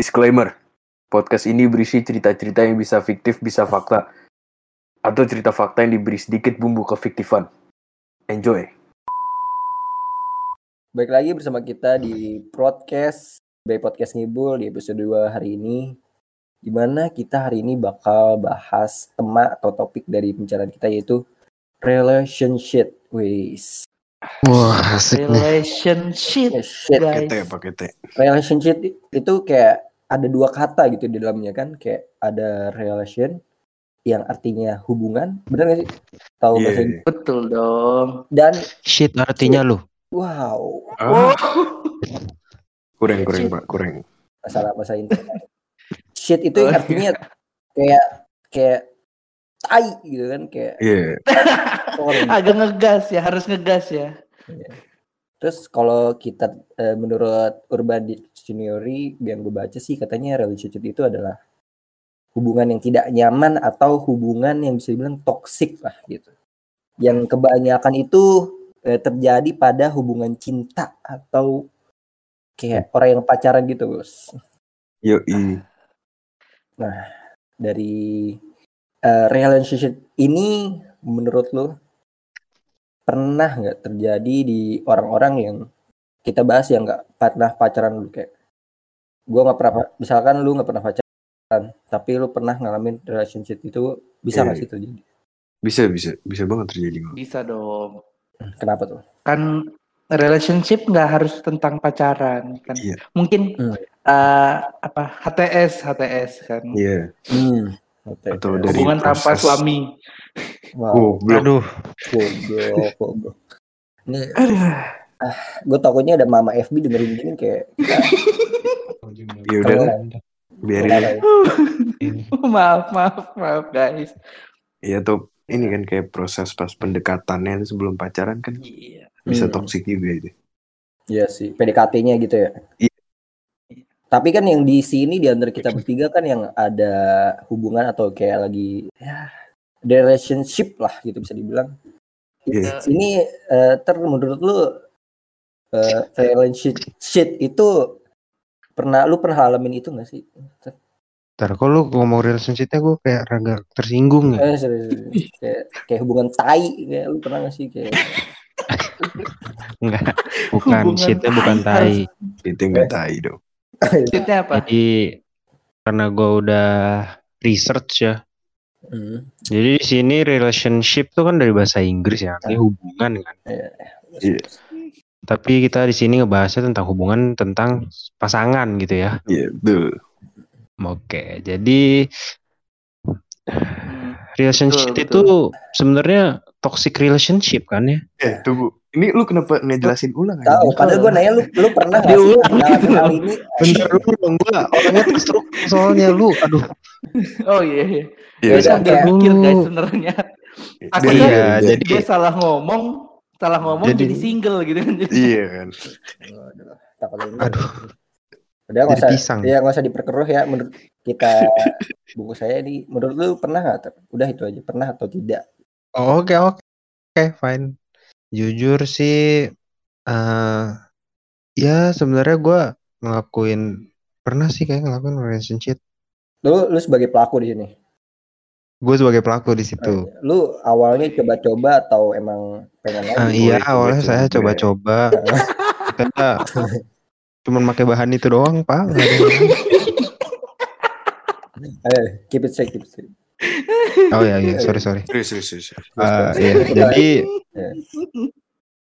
Disclaimer, podcast ini berisi cerita-cerita yang bisa fiktif, bisa fakta, atau cerita fakta yang diberi sedikit bumbu kefiktifan. Enjoy. Baik lagi bersama kita di podcast by Podcast Ngibul di episode 2 hari ini Di mana kita hari ini bakal bahas tema atau topik dari pembicaraan kita yaitu Relationship Ways Wah, asik nih. relationship guys. Pakai T, pakai T. Relationship itu kayak ada dua kata gitu di dalamnya kan Kayak ada relation yang artinya hubungan Bener gak sih? Tahu Iya, bahasa iya. Inggris? Betul dong. Dan Shit artinya lu. wow Ah, kurang, kurang, Pak, kurang. masalah bahasa internet. Shit itu yang artinya kayak kayak tai gitu kan kayak Iya, kotor. Agak ngegas ya, harus ngegas ya. Terus kalau kita eh, menurut Urban Dictionary yang gue baca sih katanya relationship itu adalah hubungan yang tidak nyaman atau hubungan yang bisa dibilang toksik lah gitu. Yang kebanyakan itu eh, terjadi pada hubungan cinta atau kayak orang yang pacaran gitu, Bos. yoi. Dari eh, relationship ini menurut lo pernah nggak terjadi di orang-orang yang kita bahas yang nggak pernah pacaran dulu kayak gue nggak pernah misalkan lu nggak pernah pacaran tapi lu pernah ngalamin relationship itu bisa nggak Iya. sih terjadi Bisa, bisa, bisa banget terjadi. Bisa dong. kenapa tuh Kan relationship nggak harus tentang pacaran kan. Iya. Mungkin Hmm. eh, apa HTS HTS kan. Iya. hmm. Oke, Atau dari Hubungan tanpa proses- suami. wow Oh, belum. Aduh, goblok, goblok. ini gue takutnya ada mama FB dengerin gini kayak Ya udah, biarin. ya? maaf, maaf, maaf guys. Iya tuh, ini kan kayak proses pas pendekatannya itu sebelum pacaran kan Iya. bisa Hmm. toksik juga itu. Iya sih, PDKT-nya gitu ya. Tapi kan yang di sini di antara kita bertiga kan yang ada hubungan atau kayak lagi ya relationship lah gitu bisa dibilang. Iya. Ini eh, ter menurut lu eh, relationship shit itu pernah lu pernah alamin itu gak sih? ntar kok lu ngomong relationship-nya gue kayak raga tersinggung ya. Eh, serius, serius. kayak, kayak hubungan tai kayak lu pernah gak sih kayak Enggak, bukan shitnya bukan tai. Itu nggak tai dong. Maksudnya apa? Jadi karena gue udah research ya. Hmm, Jadi di sini relationship tuh kan dari bahasa Inggris ya, artinya hubungan kan. Iya. Tapi kita di sini ngebahasnya tentang hubungan tentang pasangan gitu ya. Iya, betul. Oke, jadi Hmm. relationship Betul, itu sebenarnya toxic relationship kan ya? Eh, tunggu. Ini lu kenapa ngejelasin ulang aja? tahu padahal gue nanya lu lu pernah gak sih ngalamin gitu. hal ini Bentar dulu dong gua orangnya terstruktur soalnya lu. Aduh. Oh iya iya. Iya. Dia udah. sambil mikir guys sebenarnya. Takutnya Iya, biar- jadi Dia salah ngomong, salah ngomong Jadi- jadi, single gitu kan. Iya kan. Waduh, takut ini. Aduh. Udah nggak Jadi usah, pisang. ya nggak usah diperkeruh ya. Menurut kita buku saya ini, menurut lu pernah nggak? Udah itu aja, pernah atau tidak? Oh, Oke oke oke fine. Jujur sih, eh ya sebenarnya gua ngelakuin pernah sih kayak ngelakuin relationship. Lu, lu sebagai pelaku di sini. Gue sebagai pelaku di situ. Lu awalnya coba-coba atau emang pengen Eh, lagi? iya awalnya saya coba-coba. Kita cuman pakai bahan itu doang pak. Eh, keep it straight, keep it straight. Oh ya iya sorry sorry. Serius, serius, serius. Eh, iya, jadi Iya.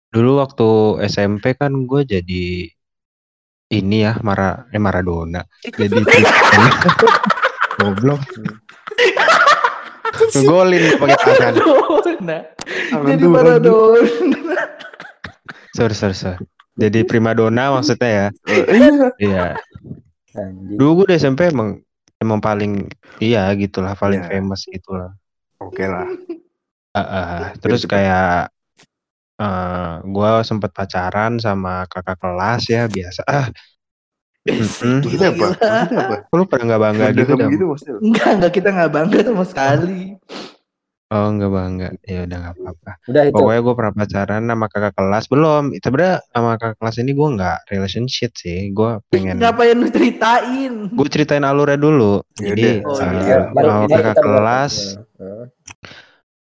dulu waktu SMP kan gue jadi ini ya Mara eh Maradona. Jadi goblok. Ngegolin pakai tangan. Jadi Maradona. Sorry sorry sorry. Jadi primadona maksudnya ya. Iya. Iya. Dulu gue di SMP emang emang paling iya gitulah paling Iya. famous gitulah. Oke lah. Ah, ah. terus kayak eh gue sempet pacaran sama kakak kelas ya biasa. Ah. Maksudnya apa? Maksudnya apa? Kok Lu pada nggak bangga gitu dah? gitu. Enggak, enggak kita enggak bangga sama sekali. Oh enggak bang, enggak. Ya udah nggak apa-apa. Udah itu. Pokoknya gue pernah pacaran sama kakak kelas belum. Itu sebenarnya sama kakak kelas ini gue nggak relationship sih. Gue pengen. Ngapain lu ceritain? Gue ceritain alurnya dulu. Ya Jadi. Oh, eh, iya. Kakak kelas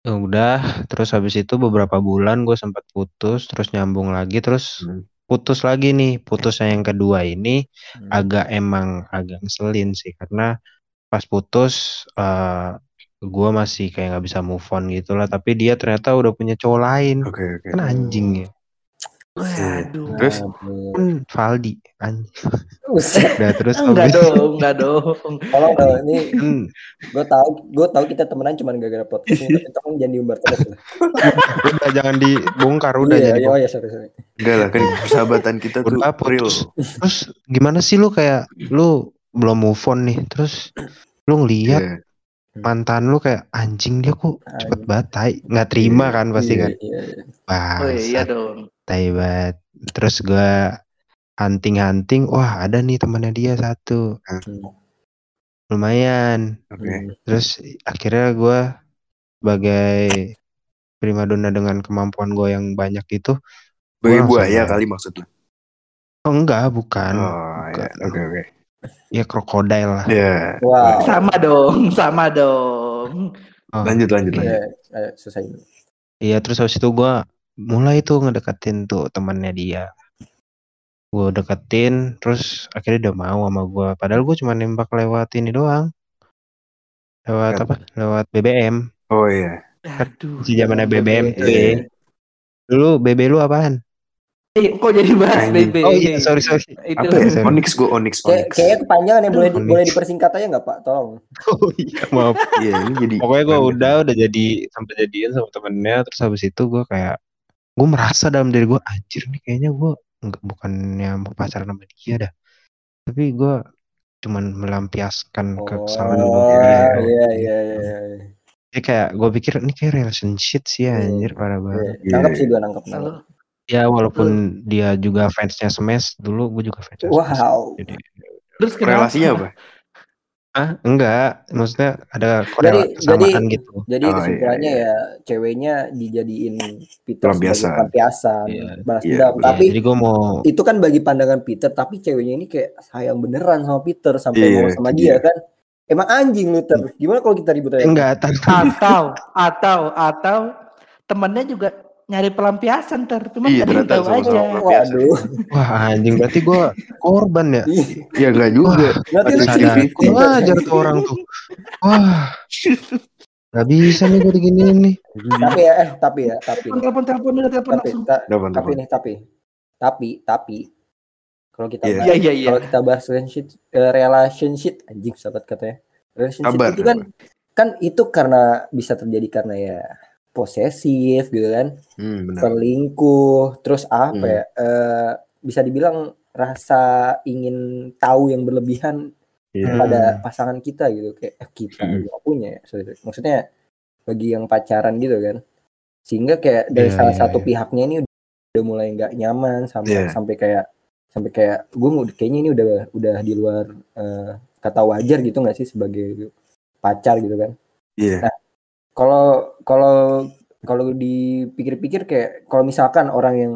ya udah. Terus habis itu beberapa bulan gue sempat putus. Terus nyambung lagi. Terus Hmm. putus lagi nih. Putusnya yang kedua ini Hmm. agak emang agak ngeselin sih karena pas putus eh gue masih kayak nggak bisa move on gitu lah tapi dia ternyata udah punya cowok lain Oke oke. kan anjing ya Waduh. Terus? Aduh. kan Valdi anjing udah terus Enggak dong, enggak dong. Tolong dong, ini kan gue tahu gue tahu kita temenan cuma gara-gara podcast ini tapi tolong jangan diumbar terus udah jangan dibongkar udah iya, jadi iya, oh ya sorry sorry. Enggak lah kan persahabatan kita tuh udah real. terus gimana sih lu kayak lu belum move on nih terus lu ngeliat Iya. Mantan lu kayak anjing dia kok cepet banget tai nggak terima kan pasti Iya, kan iya, iya. Oh iya dong. tai banget terus gua hunting-hunting wah ada nih temannya dia satu Hmm. lumayan Oke. Hmm. terus akhirnya gua sebagai primadona dengan kemampuan gue yang banyak itu langsung buaya kali maksudnya. oh enggak bukan Oh iya. bukan. Oke oke. Ya krokodil lah Ya. Wow. Sama dong, sama dong. Oh, Lanjut lanjut lanjut. Iya, ayo selesai. Iya terus habis itu gua mulai tuh ngedeketin tuh temannya dia. Gue deketin terus akhirnya udah mau sama gua. Padahal gue cuma nembak lewat ini doang. Lewat Apa? apa? Lewat BBM. Oh iya. Aduh. Si zamannya BBM tuh. Iya. Dulu BB lu apaan? Eh, kok jadi bahas. BB? Oh iya sorry sorry. Itu. Apa ya? Sorry. Onyx gue Onyx Onyx. kayaknya kepanjangan ya boleh di, boleh dipersingkat aja nggak Pak? Tolong. Oh iya maaf. Iya ini jadi. Pokoknya gue udah udah jadi sampai jadian sama temennya terus habis itu gue kayak gue merasa dalam diri gue anjir nih kayaknya gue nggak bukannya mau pacaran sama dia dah tapi gue cuman melampiaskan kesalahan Oh, gue dia iya iya iya. iya. Jadi kayak gue pikir ini kayak relationship sih Iya. anjir parah banget Iya, Nangkep sih gue nangkep. Nangkep. Ya walaupun dia juga fansnya Smash dulu gue juga fansnya Smash Wow. jadi terus kenapa? Relasinya apa? ah enggak maksudnya ada Jadi korela kesamaan jadi gitu jadi Oh, iya, kesimpulannya iya. ya ceweknya dijadiin Peter Pelampiasan. sebagai Iya. balas Iya, dendam. benar. Tapi jadi gue mau itu kan bagi pandangan Peter, tapi ceweknya ini kayak sayang beneran sama Peter sampai Iya, mau sama itu dia kan. Emang anjing lu ter. Gimana kalau kita ribut aja? enggak Atau atau atau temennya juga nyari pelampiasan ter, cuman Iya, ternyata tahu sama-sama aja. Waduh. wah anjing berarti gue korban ya Ih, Ya enggak juga. Berarti lu ajar tuh orang tuh. Wah. Gak bisa nih gue diginiin nih. tapi ya eh tapi ya tapi Telepon telepon telepon telepon tapi langsung. ta- tapi dapat. nih tapi tapi tapi kalau kita Iya. bahas, Iya iya iya. kalau kita bahas relationship eh, relationship anjing sahabat katanya relationship Kabar. itu kan kan itu karena bisa terjadi karena ya posesif gitu kan Hmm, benar. selingkuh terus apa Hmm. ya eh, bisa dibilang rasa ingin tahu yang berlebihan Iya. pada pasangan kita gitu kayak eh, kita Hmm. juga punya ya sorry, sorry. maksudnya bagi yang pacaran gitu kan sehingga kayak dari Iya, salah iya, satu iya. pihaknya ini udah mulai nggak nyaman sampai Iya. sampai kayak sampai kayak gue mau kayaknya ini udah udah di luar eh, kata wajar gitu nggak sih sebagai pacar gitu kan Iya. kalau kalau kalau dipikir-pikir kayak kalau misalkan orang yang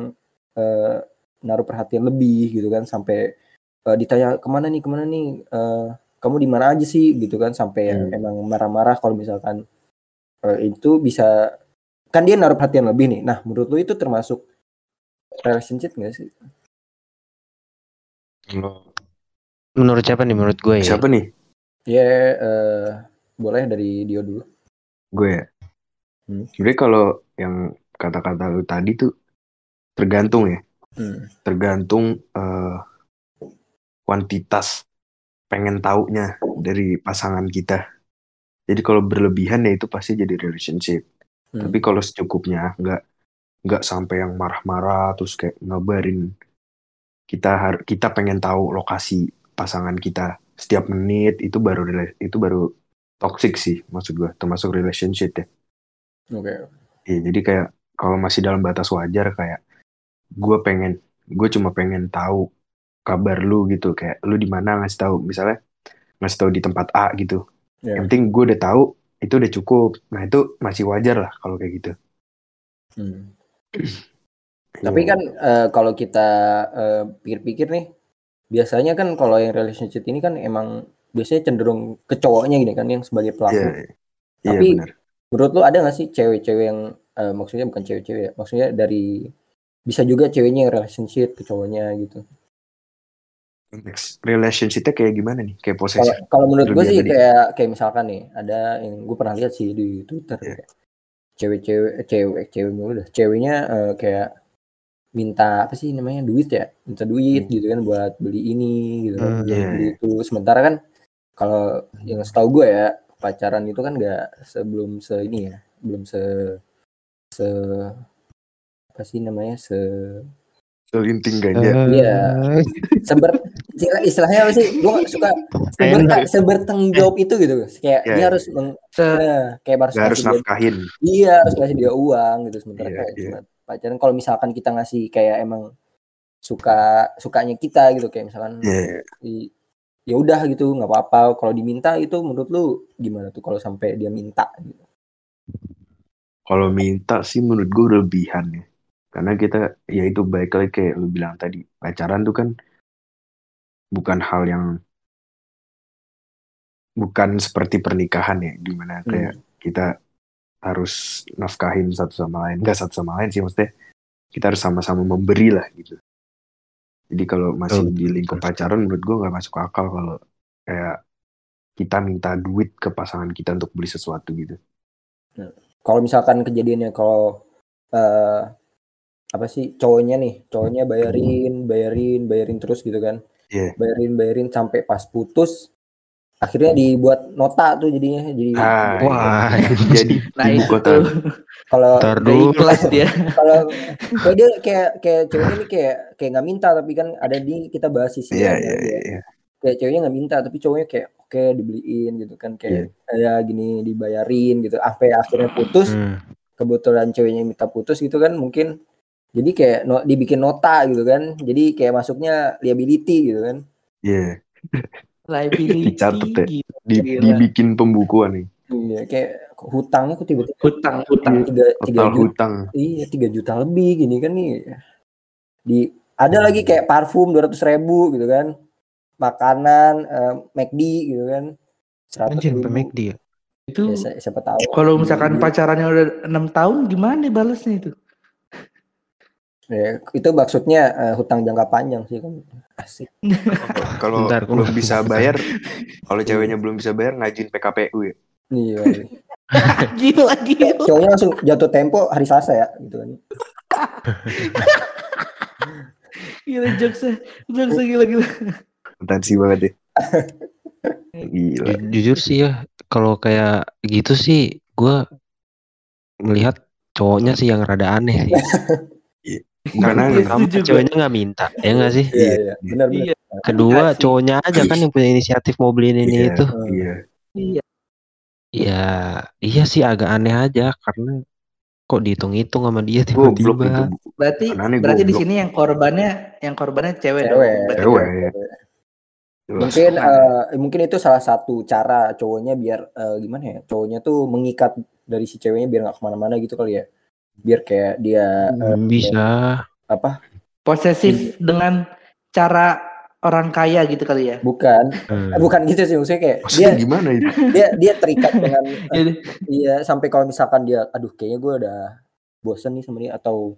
eh, naruh perhatian lebih gitu kan sampai eh, ditanya ke mana nih ke mana nih eh, kamu di mana aja sih gitu kan sampai yang Hmm. emang marah-marah kalau misalkan eh, itu bisa kan dia naruh perhatian lebih nih nah menurut lu itu termasuk relationship gak sih Menurut siapa nih? Menurut gue ya. Siapa nih? ya eh, boleh dari Dio dulu Gue ya. Hmm. Sebenarnya kalau yang kata-kata lu tadi tuh tergantung ya. Hmm. Tergantung eh, kuantitas pengen taunya dari pasangan kita. Jadi kalau berlebihan ya itu pasti jadi relationship. Hmm. Tapi kalau secukupnya nggak nggak sampai yang marah-marah terus kayak ngabarin kita har kita pengen tahu lokasi pasangan kita setiap menit itu baru itu baru toxic sih maksud gua termasuk relationship ya. Oke Iya, jadi kayak kalau masih dalam batas wajar kayak gue pengen gue cuma pengen tahu kabar lu gitu kayak lu di mana ngasih tahu misalnya ngasih tahu di tempat A gitu Ya. yang penting gue udah tahu itu udah cukup nah itu masih wajar lah kalau kayak gitu Hmm. Tapi kan eh, kalau kita eh, pikir-pikir nih, biasanya kan kalau yang relationship ini kan emang biasanya cenderung ke cowoknya gini kan yang sebagai pelaku. iya iya Tapi benar menurut lu ada nggak sih cewek-cewek yang eh, maksudnya bukan cewek-cewek ya, maksudnya dari bisa juga ceweknya yang relationship ke cowoknya gitu. Relationship-nya kayak gimana nih kayak posesif kalau menurut gue sih tadi. kayak kayak misalkan nih ada yang gue pernah lihat sih di Twitter Iya. kayak cewek-cewek eh, cewek cewek mulu dah ceweknya eh, kayak minta apa sih namanya duit ya minta duit Hmm. gitu kan buat beli ini gitu kan Hmm, buat iya, beli itu sementara kan kalau yang setahu gue ya pacaran itu kan nggak sebelum se ini ya belum se se apa sih namanya se selinting ganja. Iya. seber istilah- istilahnya apa sih? Gue suka seber, sebertanggung jawab itu gitu kayak Iya, dia iya. harus meng, Se nah, kayak harus harus nafkahin. Iya harus ngasih dia uang gitu sementara Iya, kayak cuma pacaran. Kalau misalkan kita ngasih kayak emang suka sukanya kita gitu kayak misalkan Iya. i- ya udah gitu nggak apa-apa. Kalau diminta itu menurut lu gimana tuh kalau sampai dia minta gitu? Kalau minta sih menurut gue berlebihan ya. Karena kita ya itu baik lagi kayak lu bilang tadi. Pacaran tuh kan bukan hal yang bukan seperti pernikahan ya. Di mana Hmm. kayak kita harus nafkahin satu sama lain. Enggak satu sama lain sih maksudnya kita harus sama-sama memberi lah gitu jadi kalau masih Betul, di lingkup pacaran menurut gue nggak masuk akal kalau kayak kita minta duit ke pasangan kita untuk beli sesuatu gitu. Kalau misalkan kejadiannya kalau eh apa sih cowoknya nih cowoknya bayarin bayarin bayarin terus gitu kan. Iya. bayarin bayarin sampai pas putus akhirnya dibuat nota tuh jadinya jadi ah Wah. iya. jadi nah ibu itu kota kalau ikhlas dia. kalau kayak dia kayak kayak ceweknya ini kayak kayak nggak minta tapi kan ada di kita bahas sisi iya yang iya dia. iya kayak ceweknya nggak minta tapi cowoknya kayak oke dibeliin gitu kan kayak ya gini dibayarin gitu sampai akhirnya putus Hmm. kebetulan ceweknya minta putus gitu kan mungkin jadi kayak no, dibikin nota gitu kan jadi kayak masuknya liability gitu kan iya Liability. Dicatat ya. gitu. di, Gila. dibikin pembukuan nih iya kayak kok hutangnya kok tiba-tiba Hutang, hutang. tiga tiga total juta hutang iya tiga juta lebih gini kan nih di ada lagi kayak parfum dua ratus ribu gitu kan makanan eh, McD gitu kan seratus Anjir, McD ya. Itu Ya, si- siapa tahu kalau misalkan Iya. pacarannya udah enam tahun gimana balasnya itu? Ya, itu maksudnya eh, hutang jangka panjang sih kan asik kalau Bentar, belum bisa bayar kalau ceweknya belum bisa bayar ngajin PKPU ya iya Gila, gila. cowoknya langsung jatuh tempo hari Selasa ya gitu kan Gila jokesnya. Jokesnya gila, gila. potensi banget ya gila Ju- Jujur sih ya, kalau kayak gitu sih, gue melihat cowoknya sih yang rada aneh sih. Karena Iya, Pertama setuju gua. ceweknya nggak minta, ya nggak sih? iya iya benar benar Iya. Kedua Dikasih. cowoknya aja kan yang punya inisiatif mau beliin ini Iya, itu. iya Iya. Ya, iya sih agak aneh aja karena kok dihitung-hitung sama dia tiba-tiba. Berarti Aneh berarti di sini yang korbannya yang korbannya cewek dong. Cewek. Berarti Cewek. mungkin Jelas. eh, mungkin itu salah satu cara cowoknya biar eh, gimana ya cowoknya tuh mengikat dari si ceweknya biar nggak ke mana-mana gitu kali ya biar kayak dia eh, Hmm, Bisa. apa posesif dengan cara orang kaya gitu kali ya. bukan Hmm. eh, bukan gitu sih maksudnya kayak dia maksudnya gimana itu dia dia terikat dengan eh, iya sampai kalau misalkan dia aduh kayaknya gue udah bosen nih sama dia atau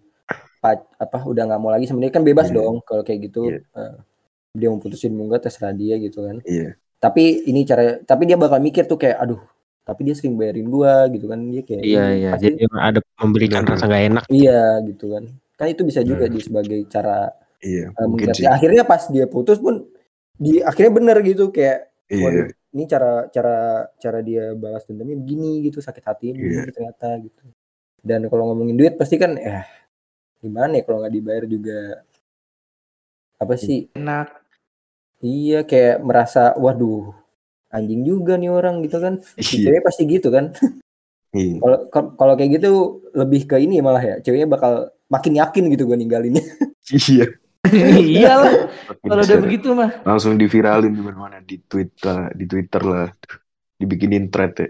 pa- apa udah nggak mau lagi sama dia kan bebas Iya. dong kalau kayak gitu Iya. Eh, dia mau putusin mau nggak terserah dia gitu kan iya tapi ini cara tapi dia bakal mikir tuh kayak aduh tapi dia sering bayarin gua gitu kan dia kayak Iya, "Ini iya. Jadi ada memberikan rasa nggak enak. iya gitu kan kan itu bisa juga Hmm. di sebagai cara iya uh, mungkin sih Ya, akhirnya pas dia putus pun di akhirnya bener gitu kayak iya ini cara cara cara dia balas dendamnya begini gitu sakit hati Iya. ternyata gitu dan kalau ngomongin duit pasti kan ya gimana ya kalau nggak dibayar juga apa sih enak. iya kayak merasa waduh anjing juga nih orang gitu kan si Iya. cewek pasti gitu kan iya kalau kalau- kalau kayak gitu lebih ke ini malah ya ceweknya bakal makin yakin gitu gue ninggalinnya iya Iyalah kalau udah begitu mah. langsung diviralin di mana-mana di Twitter di Twitter lah dibikinin thread ya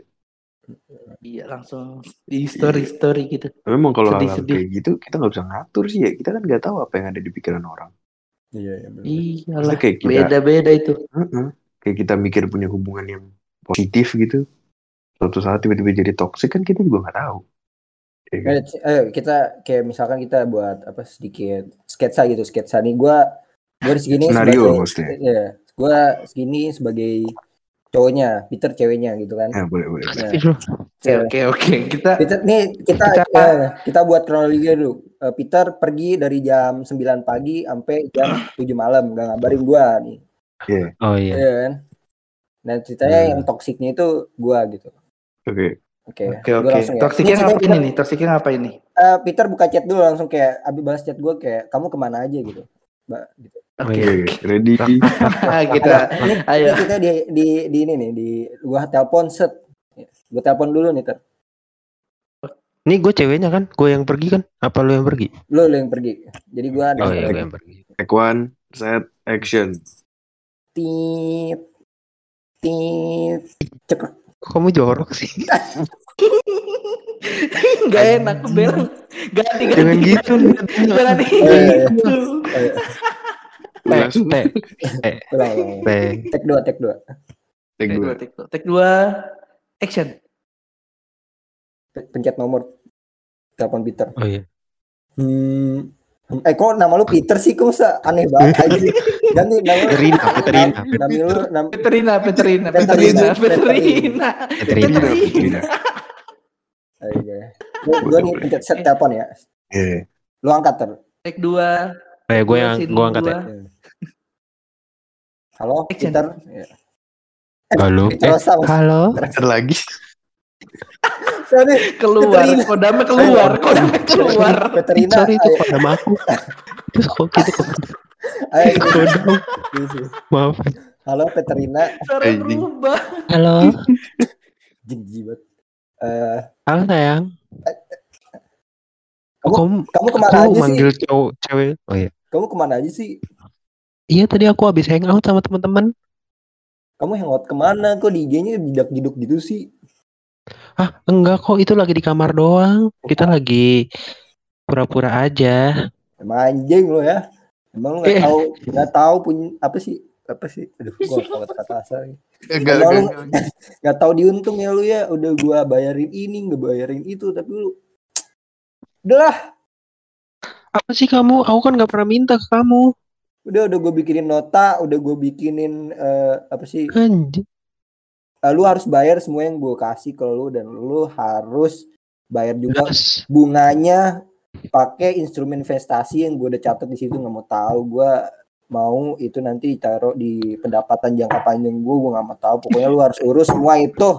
Iya langsung di story story gitu. Memang kalau hal kayak gitu kita nggak bisa ngatur sih ya. Kita kan nggak tahu apa yang ada di pikiran orang. Iya, iya kayak kita- Beda-beda itu. Heeh. Kayak kita mikir punya hubungan yang positif gitu. Suatu saat tiba-tiba jadi toxic kan kita juga nggak tahu. Ya kan? Ayo kita kayak misalkan kita buat apa sedikit sketsa gitu sketsa nih gue gue segini Skenario sebagai maksudnya. ya gue segini sebagai cowoknya Peter ceweknya gitu kan Ya boleh boleh. Nah, Oke oke oke. Kita Peter nih kita Kita- ya, kita buat kronologi dulu Eh, Peter pergi dari jam 9 pagi sampai jam 7 malam nggak ngabarin gue nih Oh iya. Iya kan dan ceritanya Hmm. yang toksiknya itu gue gitu Oke. oke Oke Gua ya. Toksiknya Ini ngapa ceritanya ini nih? Toksiknya ngapa ini? Eh, Peter buka chat dulu langsung kayak abis balas chat gue kayak kamu ke mana aja gitu mbak gitu. Oke. iya. Oke. Ready. Kita ini, ayo. ini kita di, di di ini nih di gua telepon set gua telepon dulu nih ter Ini gue ceweknya kan, gue yang pergi kan? Apa lu yang pergi? lu lu yang pergi jadi gua Oh iya, gue yang pergi. Take one. Set. Action. Tit tit kamu jorok sih? Gak enak bilang. Ganti ganti. Jangan gitu. Jangan gitu. ulang, ulang. teh. tek dua tek dua Take dua. dua, take dua. Take dua. Action. Pe- pencet nomor telepon Peter Oh iya. hmm Hmm, eh kok nama lu Peter sih kok aneh banget ganti lu Peterina, Peterina, lu nama Peterina, Peterina, Peterina, Peterina, Peterina. Peterina. Gua nih pencet set telepon ya Iya. lu angkat ter Take dua. Eh, gue yang gue angkat ya. halo. Peter ya. Halo. Peter Eh, Mas. halo. Lagi. Sorry, Keluar. Peterina. Kodamnya keluar. Kodamnya keluar. Peterina Sorry itu pada aku. Terus kok gitu ayo. Maaf. halo berubah. Halo. jijik banget Eh, Halo sayang. Kamu- kamu kamu ke mana kamu aja sih manggil cowok cewek? Oh iya. kamu ke mana aja sih Iya tadi aku habis hangout sama teman-teman. kamu hangout ke mana kok di IG-nya bidak jiduk gitu sih Ah, enggak kok itu lagi di kamar doang. Kita lagi pura-pura aja. emang anjing lo ya emang lu nggak Eh. tahu nggak tahu punya apa sih apa sih aduh gua nggak tahu kata kasar Enggak, Emang lu enggak. nggak tahu diuntung ya lu ya udah gua bayarin ini nggak bayarin itu tapi lu udahlah Apa sih kamu? Aku kan nggak pernah minta ke kamu. udah udah gue bikinin nota udah gue bikinin eh, apa sih Anjing. eh, lu harus bayar semua yang gue kasih ke lu dan lu harus bayar juga Gas. bunganya pakai instrumen investasi yang gue udah catat di situ nggak mau tahu gue mau itu nanti taruh di pendapatan jangka panjang gue gue nggak mau tahu pokoknya lu harus urus semua itu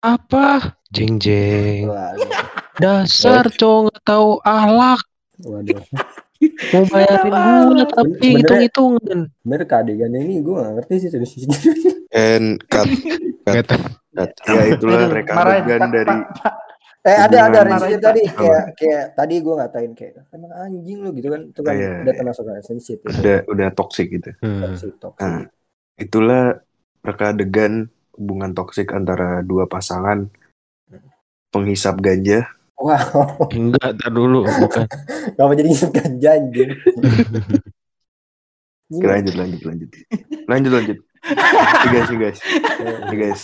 Apa? Jeng jeng. waduh, Dasar cowok nggak tahu ahlak. waduh. Mau bayarin gua tapi Sebenarnya- hitung-hitungan. bener keadegan ini gue gak ngerti sih dari sisi And cut. Nggak tahu. cut. Ya itulah reka Pak, dari. Eh ada ada Marahin, tadi Pak. kayak kayak tadi gue ngatain kayak emang anjing lu gitu kan itu kan Iya, udah iya. termasuk relationship itu udah udah toxic gitu. Hmm. toxic toxic Nah, itulah reka adegan hubungan toksik antara dua pasangan penghisap ganja. wow Enggak, tar dulu. Bukan. Kenapa jadi ngisep ganja anjing? Lanjut lanjut lanjut. Lanjut lanjut. Nih guys, nih guys. Nih guys.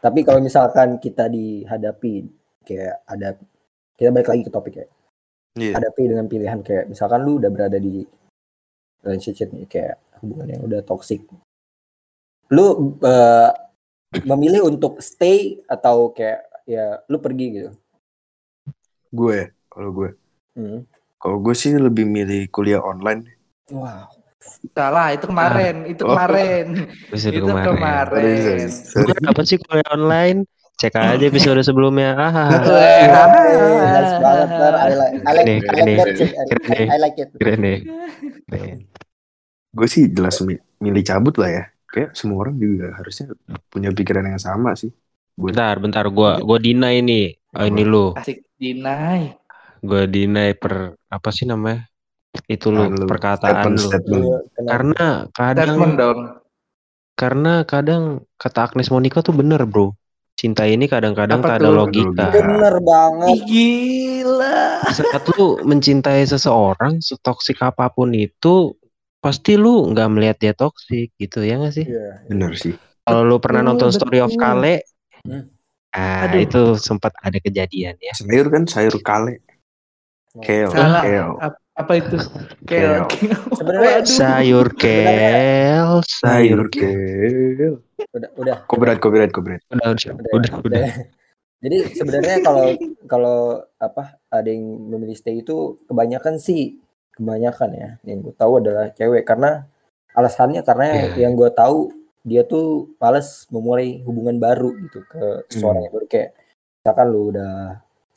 Tapi kalau misalkan kita dihadapi kayak ada kita balik lagi ke topik ya. Iya. Hadapi dengan pilihan kayak misalkan lu udah berada di relationship nih kayak hubungan yang udah toxic. Lu eh, memilih untuk stay atau kayak ya lu pergi gitu. Gue, kalau gue, Hmm. kalau gue sih lebih milih kuliah online. Wow. Salah, itu kemarin, itu Oh. kemarin. Bisa itu kemarin. kemarin. Sorry. Sih kuliah online? Cek aja episode sebelumnya. Ah, nice banget, Ter. I like, I like, I like that shit. I, I, I like it. keren deh. Keren. Gue sih jelas mi- milih cabut lah ya. Kayak semua orang juga harusnya punya pikiran yang sama sih. Gue Bentar, bentar. Gua, gua deny nih. Oh, ini lu. Asik deny. Gua deny per apa sih namanya? Itu lu Lu, perkataan statement, lu. statement. Karena kadang Statement dong. karena kadang kata Agnes Monica tuh bener bro. Cinta ini kadang-kadang tak ada logika. Bener banget. Ih, gila. Saat lu mencintai seseorang, setoksik apa pun itu, pasti lu nggak melihat dia toksik gitu ya nggak sih? Iya. Bener sih. Kalau lu pernah Betul, nonton Story of betul. Kale, Hmm. ah Aduh. itu sempat ada kejadian ya. Sayur kan sayur kale. Kale. Salah. Kale. Ap- Apa itu? Kel. Sebenarnya- Waduh. Sayur kel, sayur kel. kale. Udah, udah. Kok berat, kok berat. Udah, udah, udah, udah. Jadi sebenarnya kalau kalau apa ada yang memilih stay itu kebanyakan sih kebanyakan ya yang gue tahu adalah cewek karena alasannya karena Iya. yang gue tahu dia tuh males memulai hubungan baru gitu ke seseorang yang baru kayak misalkan lu udah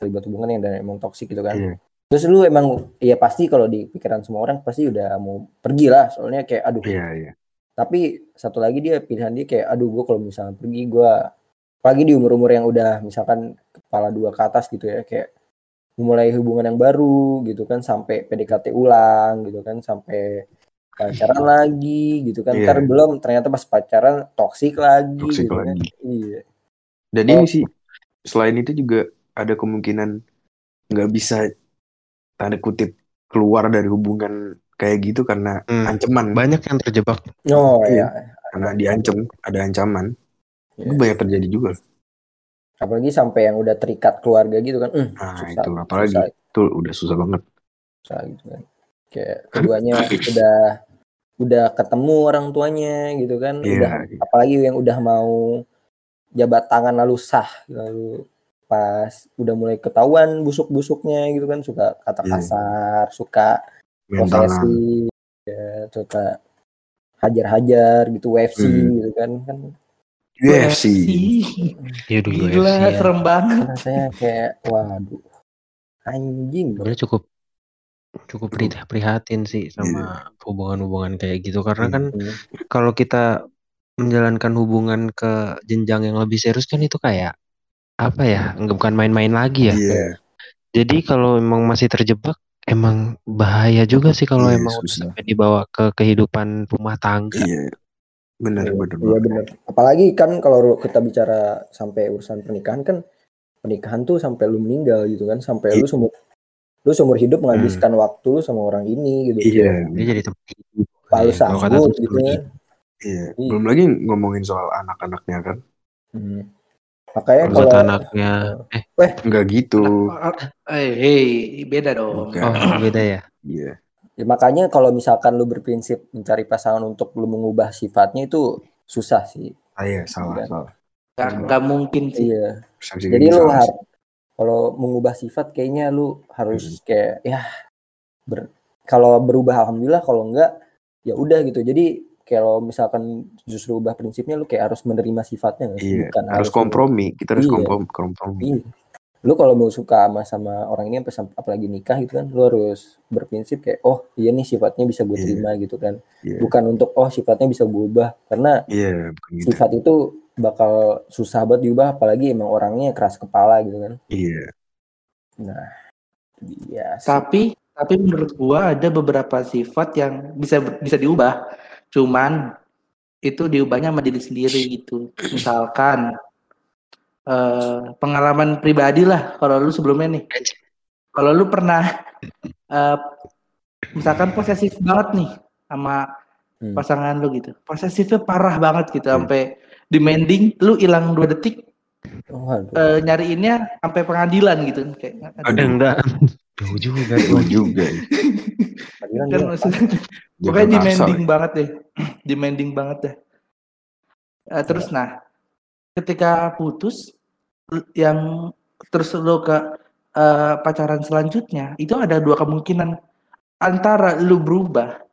terlibat hubungan yang udah emang toksik gitu kan. Iya. Terus lu emang ya pasti kalau di pikiran semua orang pasti udah mau pergi lah soalnya kayak aduh Iya, iya. Tapi satu lagi dia pilihan dia kayak aduh gue kalau misalnya pergi gue apalagi di umur-umur yang udah misalkan kepala dua ke atas gitu ya kayak memulai hubungan yang baru gitu kan sampai PDKT ulang gitu kan sampai pacaran lagi gitu kan Iya. ntar belum ternyata pas pacaran toksik lagi Toksik gitu kan lagi. iya Dan Oh. ini sih selain itu juga ada kemungkinan nggak bisa tanda kutip keluar dari hubungan kayak gitu karena Hmm. ancaman Banyak yang terjebak. oh Iya. iya karena diancam ada ancaman Iya. itu banyak terjadi juga apalagi sampai yang udah terikat keluarga gitu kan hmm, nah susah, itu apalagi susah, itu udah susah banget susah gitu kan kayak keduanya udah udah ketemu orang tuanya gitu kan Iya, udah iya. apalagi yang udah mau jabat tangan lalu sah lalu pas udah mulai ketahuan busuk-busuknya gitu kan suka kata Iya. kasar suka posesif ya suka hajar-hajar gitu UFC Hmm. gitu kan kan UFC Ya udah Gila, UFC ya. serem banget. rasanya kayak waduh anjing Sebenarnya cukup cukup pri- prihatin sih sama hubungan-hubungan kayak gitu karena Iya. kan Hmm. kalau kita menjalankan hubungan ke jenjang yang lebih serius kan itu kayak apa ya nggak bukan main-main lagi ya iya jadi kalau emang masih terjebak emang bahaya juga sih kalau Iya, emang susah. sampai dibawa ke kehidupan rumah tangga iya benar Iya, benar Iya benar. Apalagi kan kalau kita bicara sampai urusan pernikahan kan pernikahan tuh sampai lu meninggal gitu kan sampai Iya. lu seumur lu seumur hidup menghabiskan waktu lu sama orang ini gitu. iya dia jadi tempat hidup Pak lu Iya, kalau kata sambut Sus gitu ya. iya Iya. belum lagi ngomongin soal anak-anaknya kan Hmm. Makanya buat kalau anaknya eh nggak gitu Eh, hey, beda dong. Bukan. oh beda ya iya ya makanya kalau misalkan lu berprinsip mencari pasangan untuk lu mengubah sifatnya itu susah sih. ah, iya salah Iya. salah Gak, gak mungkin sih. Iya. Jadi lu salah har sih. kalau mengubah sifat kayaknya lu Hmm. harus kayak ya ber kalau berubah alhamdulillah kalau enggak ya udah gitu. Jadi kalau misalkan justru ubah prinsipnya lu kayak harus menerima sifatnya nggak sih? iya bukan harus kompromi kita harus Iya. komprom- kompromi Iya. Lu kalau mau suka sama sama orang ini apalagi nikah gitu kan, lu harus berprinsip kayak oh iya nih sifatnya bisa gue Iya. terima gitu kan. iya Bukan untuk oh sifatnya bisa gue ubah karena iya bukan gitu sifat itu bakal susah banget diubah apalagi emang orangnya keras kepala gitu kan. iya Nah, iya. Tapi tapi menurut gua ada beberapa sifat yang bisa bisa diubah. Cuman itu diubahnya sama diri sendiri gitu. Misalkan eh, pengalaman pribadi lah kalau lu sebelumnya nih. Kalau lu pernah eh, misalkan posesif banget nih sama Hmm. pasangan lu gitu. Posesifnya parah banget gitu Hmm. sampai demanding lu hilang dua detik Waduh. eh, nyariinnya sampai pengadilan gitu kayak aduh enggak jauh juga Gua juga ya. Kan maksudnya pokoknya demanding ya. banget deh. Demanding banget deh. Eh, terus nah ketika putus yang terus lo ke eh, pacaran selanjutnya itu ada dua kemungkinan. Antara lu berubah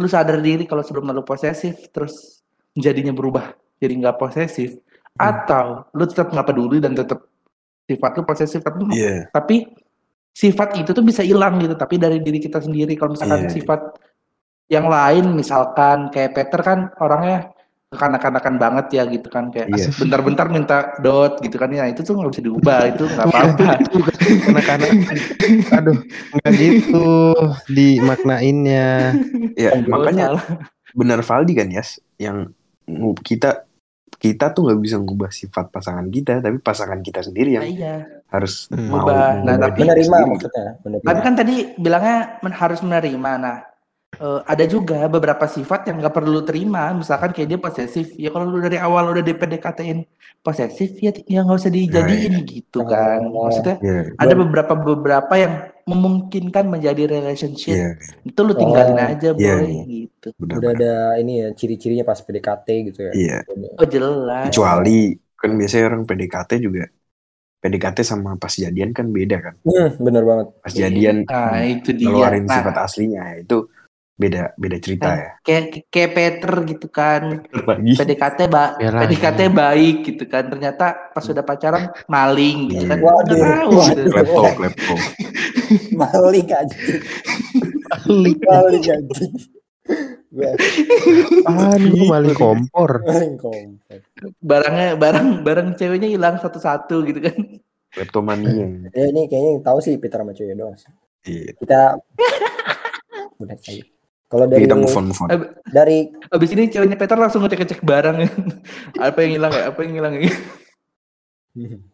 lu sadar diri kalau sebelum lu posesif terus jadinya berubah jadi nggak posesif atau lu tetap nggak peduli dan tetap sifat lu posesif tapi iya. Tapi sifat itu tuh bisa hilang gitu tapi dari diri kita sendiri kalau misalkan Iya. sifat yang lain misalkan kayak Peter kan orangnya kekanak-kanakan banget ya gitu kan kayak Iya. bentar-bentar minta dot gitu kan ya itu tuh nggak bisa diubah itu nggak apa-apa anak-anak aduh nggak gitu dimaknainnya ya Kan makanya salah. benar Valdi kan Yas yang ngu- kita kita tuh nggak bisa ngubah sifat pasangan kita tapi pasangan kita sendiri Nah, yang iya. harus Hmm. mau Ubah. Nah, tapi- menerima sendiri. maksudnya menerima Tapi kan tadi bilangnya men- harus menerima. Nah, eh, ada juga beberapa sifat yang nggak perlu terima. Misalkan kayak dia posesif. Ya kalau lu dari awal udah di PDKT-in posesif ya ya nggak usah dijadiin gitu Nah, kan. nah. Maksudnya Iya, ada beberapa beberapa yang memungkinkan menjadi relationship. iya, Itu lu tinggalin Oh, aja boy iya, iya. gitu. benar. udah ada ini ya ciri-cirinya pas PDKT gitu ya Iya. Oh jelas. Kecuali kan biasanya orang PDKT juga PDKT sama pas jadian kan beda kan. Hmm, bener banget Pas jadian Nah, itu dia. ngeluarin Nah, sifat aslinya ya, itu beda beda cerita Kan. ya. kayak kayak Peter gitu kan. PDKT ba PDKT baik gitu kan. Ternyata pas udah pacaran maling gitu kan. Waduh. tahu gitu. Laptop, laptop. Malik aja Malik aja Gue Apaan gue maling kompor. paling komplek barangnya barang barang ceweknya hilang satu-satu gitu kan Laptop mania. ya ini kayaknya yang tahu sih Peter sama cewek doang sih. Iya. kita udah saja kalau dari Kita move on, move on. dari abis ini ceweknya Peter langsung ngecek-ngecek barang apa yang hilang ya apa yang hilang ya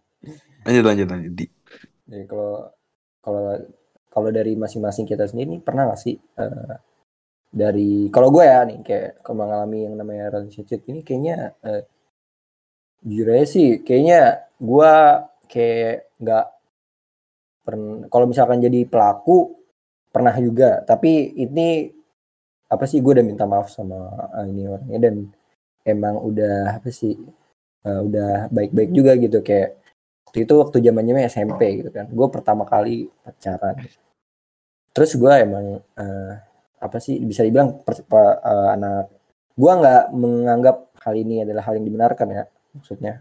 Lanjut, lanjut, lanjut. Di. Ya, kalau kalau kalau dari masing-masing kita sendiri nih, pernah gak sih eh, dari kalau gue ya nih kayak kalau mengalami yang namanya relationship ini kayaknya eh, jujur aja sih kayaknya gue kayak nggak pernah kalau misalkan jadi pelaku pernah juga tapi ini apa sih gue udah minta maaf sama eh, ini orangnya dan emang udah apa sih eh, udah baik-baik juga gitu. Kayak waktu itu waktu zamannya SMP gitu kan. Gue pertama kali pacaran. Terus gue emang eh, apa sih bisa dibilang per- pa- eh, anak gue nggak menganggap hal ini adalah hal yang dibenarkan ya maksudnya.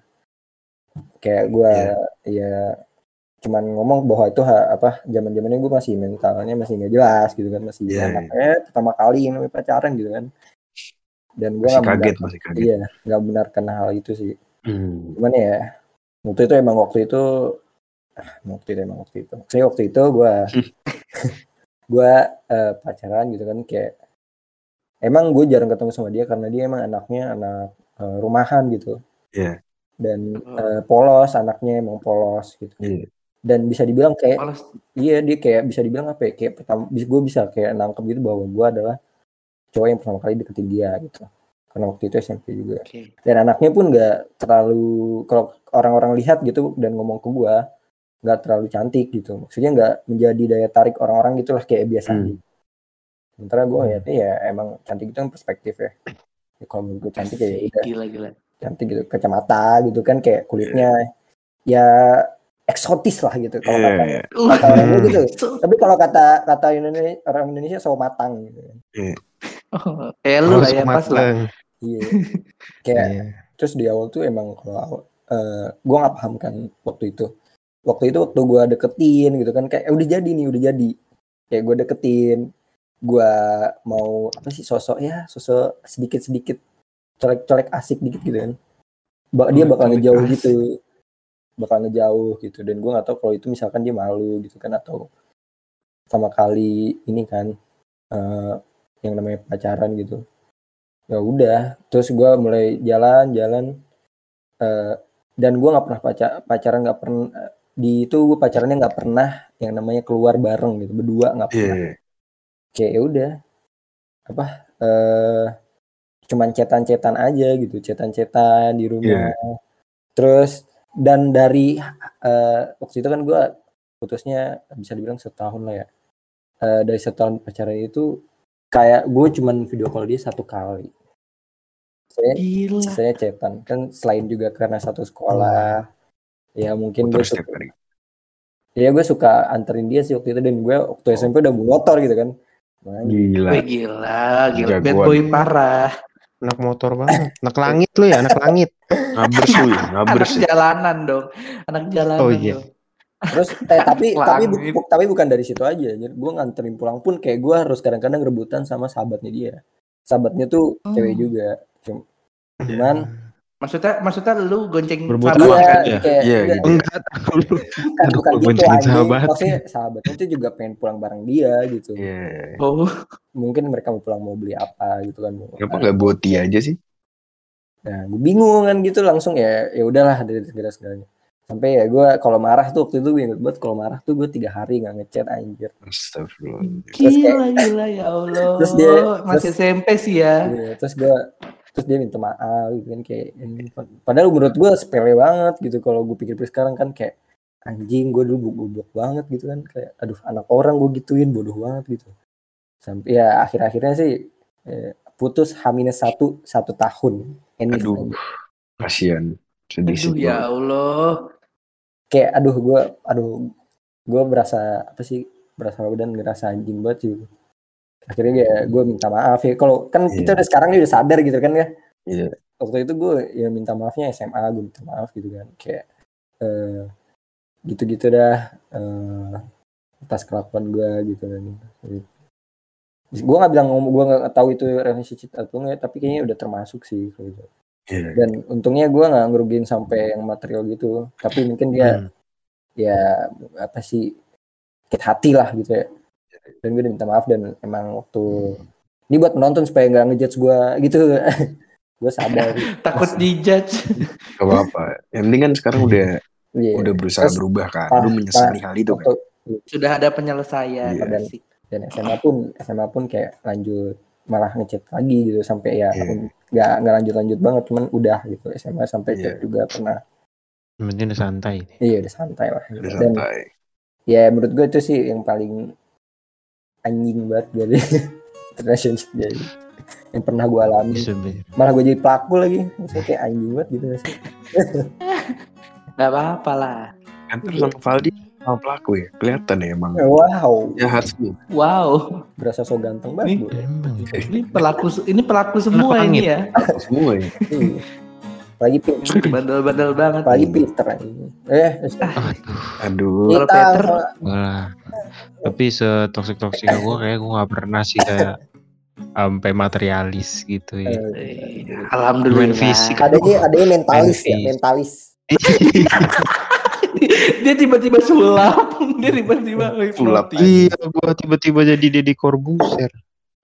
Kayak gue ya cuman ngomong bahwa itu ha- apa zaman zamannya gue masih mentalnya masih nggak jelas gitu kan masih Iya, anak eh pertama kali namanya pacaran gitu kan dan gue Masih nggak kaget, masih kaget. iya nggak benarkan hal itu sih Hmm. cuman ya waktu itu emang waktu itu ah, waktu itu emang waktu itu saya waktu itu gue gue eh, pacaran gitu kan kayak emang gue jarang ketemu sama dia karena dia emang anaknya anak eh, rumahan gitu Iya. dan eh, polos anaknya emang polos gitu Iya. Dan bisa dibilang kayak Males. iya dia kayak bisa dibilang apa ya kayak pertama gue bisa kayak nangkep gitu bahwa gue adalah cowok yang pertama kali deketin dia gitu. Karena waktu itu SMP juga. Oke. dan anaknya pun nggak terlalu kalau orang-orang lihat gitu dan ngomong ke gua nggak terlalu cantik gitu. Maksudnya nggak menjadi daya tarik orang-orang gitu lah kayak biasa Hmm. aja sementara gua ngeliatnya ya emang cantik itu kan perspektif ya, Ya, kalau menurut gue cantik ya udah. gila gila. Cantik gitu kacamata gitu kan kayak kulitnya. Ya eksotis lah gitu kalau Iya, kata, iya. kata orang gitu. Tapi kalau kata kata Indonesia orang Indonesia so matang gitu. Oh, kayak lu lah ya pas lah. iya. Kayak Iya. terus di awal tuh emang kalau awal eh gue nggak paham kan waktu itu. Waktu itu waktu gue deketin gitu kan kayak "Eh, udah jadi nih udah jadi. Kayak gue deketin gue mau apa sih sosok ya sosok sedikit sedikit colek colek asik dikit gitu kan. Ba- dia bakal ngejauh asik. gitu bakal ngejauh gitu. Dan gue nggak tahu kalau itu misalkan dia malu gitu kan atau sama kali ini kan eh yang namanya pacaran gitu. Ya udah terus gue mulai jalan jalan eh, dan gue nggak pernah pacar pacaran nggak pernah di itu gue pacarannya nggak pernah yang namanya keluar bareng gitu berdua nggak Iya, pernah. iya. kayak ya udah apa eh cuman cetan-cetan aja gitu cetan-cetan di rumah. Terus dan dari eh, waktu itu kan gue putusnya bisa dibilang setahun lah ya. Eh, dari setahun pacaran itu kayak gue cuman video call dia satu kali. Saya gila. saya cetan kan selain juga karena satu sekolah ya mungkin gue suka, ya gue suka anterin dia sih waktu itu. Dan gue waktu SMP udah bawa motor gitu kan. Gila. Wih, gila gila. Bad Jagoan. boy parah Anak motor banget. Anak langit lu ya, anak langit. Ngabers lu ya, ngabers anak ya. jalanan dong anak jalanan Oh, iya. dong. terus eh, tapi tapi bu- tapi bukan dari situ aja gue nganterin pulang pun kayak gue harus kadang-kadang rebutan sama sahabatnya dia sahabatnya tuh Hmm. cewek juga Cum- cuman maksudnya maksudnya lu gonceng sahabat Sama iya kan ya? kayak Iya, enggak, gitu. Enggak tahu lu. bukan, bukan gitu anjing sahabat. maksudnya sahabatnya tuh juga pengen pulang bareng dia gitu Iya. oh mungkin mereka mau pulang mau beli apa gitu kan Kenapa nggak boti aja sih? nah gue bingung kan gitu langsung ya ya udahlah dari segala segalanya sampai ya gue kalau marah tuh waktu itu gue inget banget kalau marah tuh gue tiga hari nggak ngechat anjir Astagfirullah. Kayak- Gila gila ya Allah. Terus dia- masih terus- SMP sih ya. Iya, terus gue terus dia minta maaf gitu kan kayak ini. padahal menurut gue sepele banget gitu kalau gue pikir sekarang kan kayak anjing gue dulu goblok banget gitu kan kayak aduh anak orang gue gituin bodoh banget gitu sampai ya akhir-akhirnya sih eh, putus H satu satu tahun Enif Aduh, aja. kasihan. Sedih Aduh sih. ya Allah. kayak aduh gue aduh gue berasa apa sih berasa dan ngerasa anjing banget sih akhirnya ya gue minta maaf ya kalau kan kita Iya. udah sekarang dia udah sadar gitu kan ya Iya. waktu itu gue ya minta maafnya SMA gue minta maaf gitu kan kayak eh, gitu-gitu dah eh, atas kelakuan gue gitu kan gue nggak bilang gue nggak tahu itu relationship atau enggak tapi kayaknya udah termasuk sih kalau gitu. Dan untungnya gue nggak ngerugiin sampai yang material gitu tapi mungkin dia Hmm. ya apa sih sakit hati lah gitu ya dan gue udah minta maaf dan emang waktu ini buat penonton supaya nggak ngejudge gue gitu gue sadar Takut dijudge. Gak apa-apa. Yang penting kan sekarang udah Iya. udah berusaha Terus, berubah kan. ah, Lu menyesali hal itu kan. Sudah ada penyelesaian. Iya. Asik. dan SMA pun SMA pun kayak lanjut malah ngechat lagi gitu sampai ya Iya. nggak nggak lanjut lanjut banget cuman udah gitu SMA sampai chat juga pernah penting udah santai. iya udah santai lah Udah dan santai. ya menurut gue itu sih yang paling anjing banget dari relationship jadi yang pernah gue alami malah gue jadi pelaku lagi Maksudnya kayak anjing banget gitu nggak sih Gak apa-apa lah. Kan terus sama Valdi sama pelaku ya. Kelihatan ya emang. wow Jahat sih. Wow. berasa so ganteng banget gue Emang. Ini pelaku ini pelaku semua ini ya. Semua ya. Iya. apalagi Peter Bandel-bandel banget. apalagi ini eh Aduh. Kalau Wah. Tapi setoksik toksik gue kayak gue gak pernah sih kayak sampai materialis gitu ya. Eh, Alhamdulillah. Main fisik. adanya adanya mentalis ya mentalis Dia tiba-tiba sulap. Dia tiba-tiba Sulap. Iya, gue tiba-tiba jadi Deddy Corbuzier.